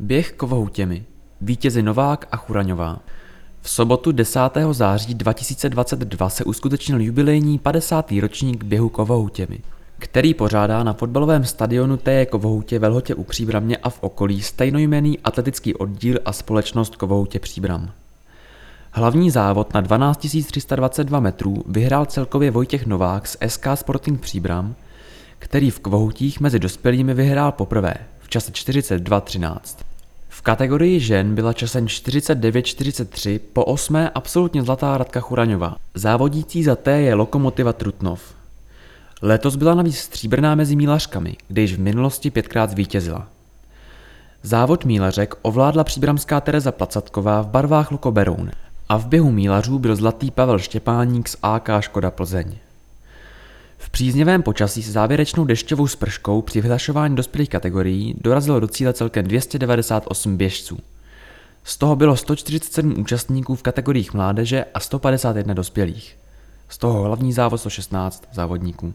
Běh Kovohutěmi. Vítězi Novák a Churaňová. V sobotu 10. září 2022 se uskutečnil jubilejní 50. ročník běhu Kovohutěmi, který pořádá na fotbalovém stadionu TJ Kovohutě ve Lhotě u Příbramě a v okolí stejnojmený atletický oddíl a společnost Kovohutě Příbram. Hlavní závod na 12 322 metrů vyhrál celkově Vojtěch Novák z SK Sporting Příbram, který v Kvohutích mezi dospělými vyhrál poprvé v čase 42.13. V kategorii žen byla časem 49.43 po osmé absolutně zlatá Radka Churaňová. Závodící za té je Lokomotiva Trutnov. Letos byla navíc stříbrná mezi mílařkami, kde již v minulosti pětkrát zvítězila. Závod mílařek ovládla příbramská Tereza Placatková v barvách Loko Beroun a v běhu mílařů byl zlatý Pavel Štěpáník z AK Škoda Plzeň. V příznivém počasí s závěrečnou dešťovou sprškou při vyhlašování dospělých kategorií dorazilo do cíle celkem 298 běžců. Z toho bylo 147 účastníků v kategoriích mládeže a 151 dospělých. Z toho hlavní závod 116 závodníků.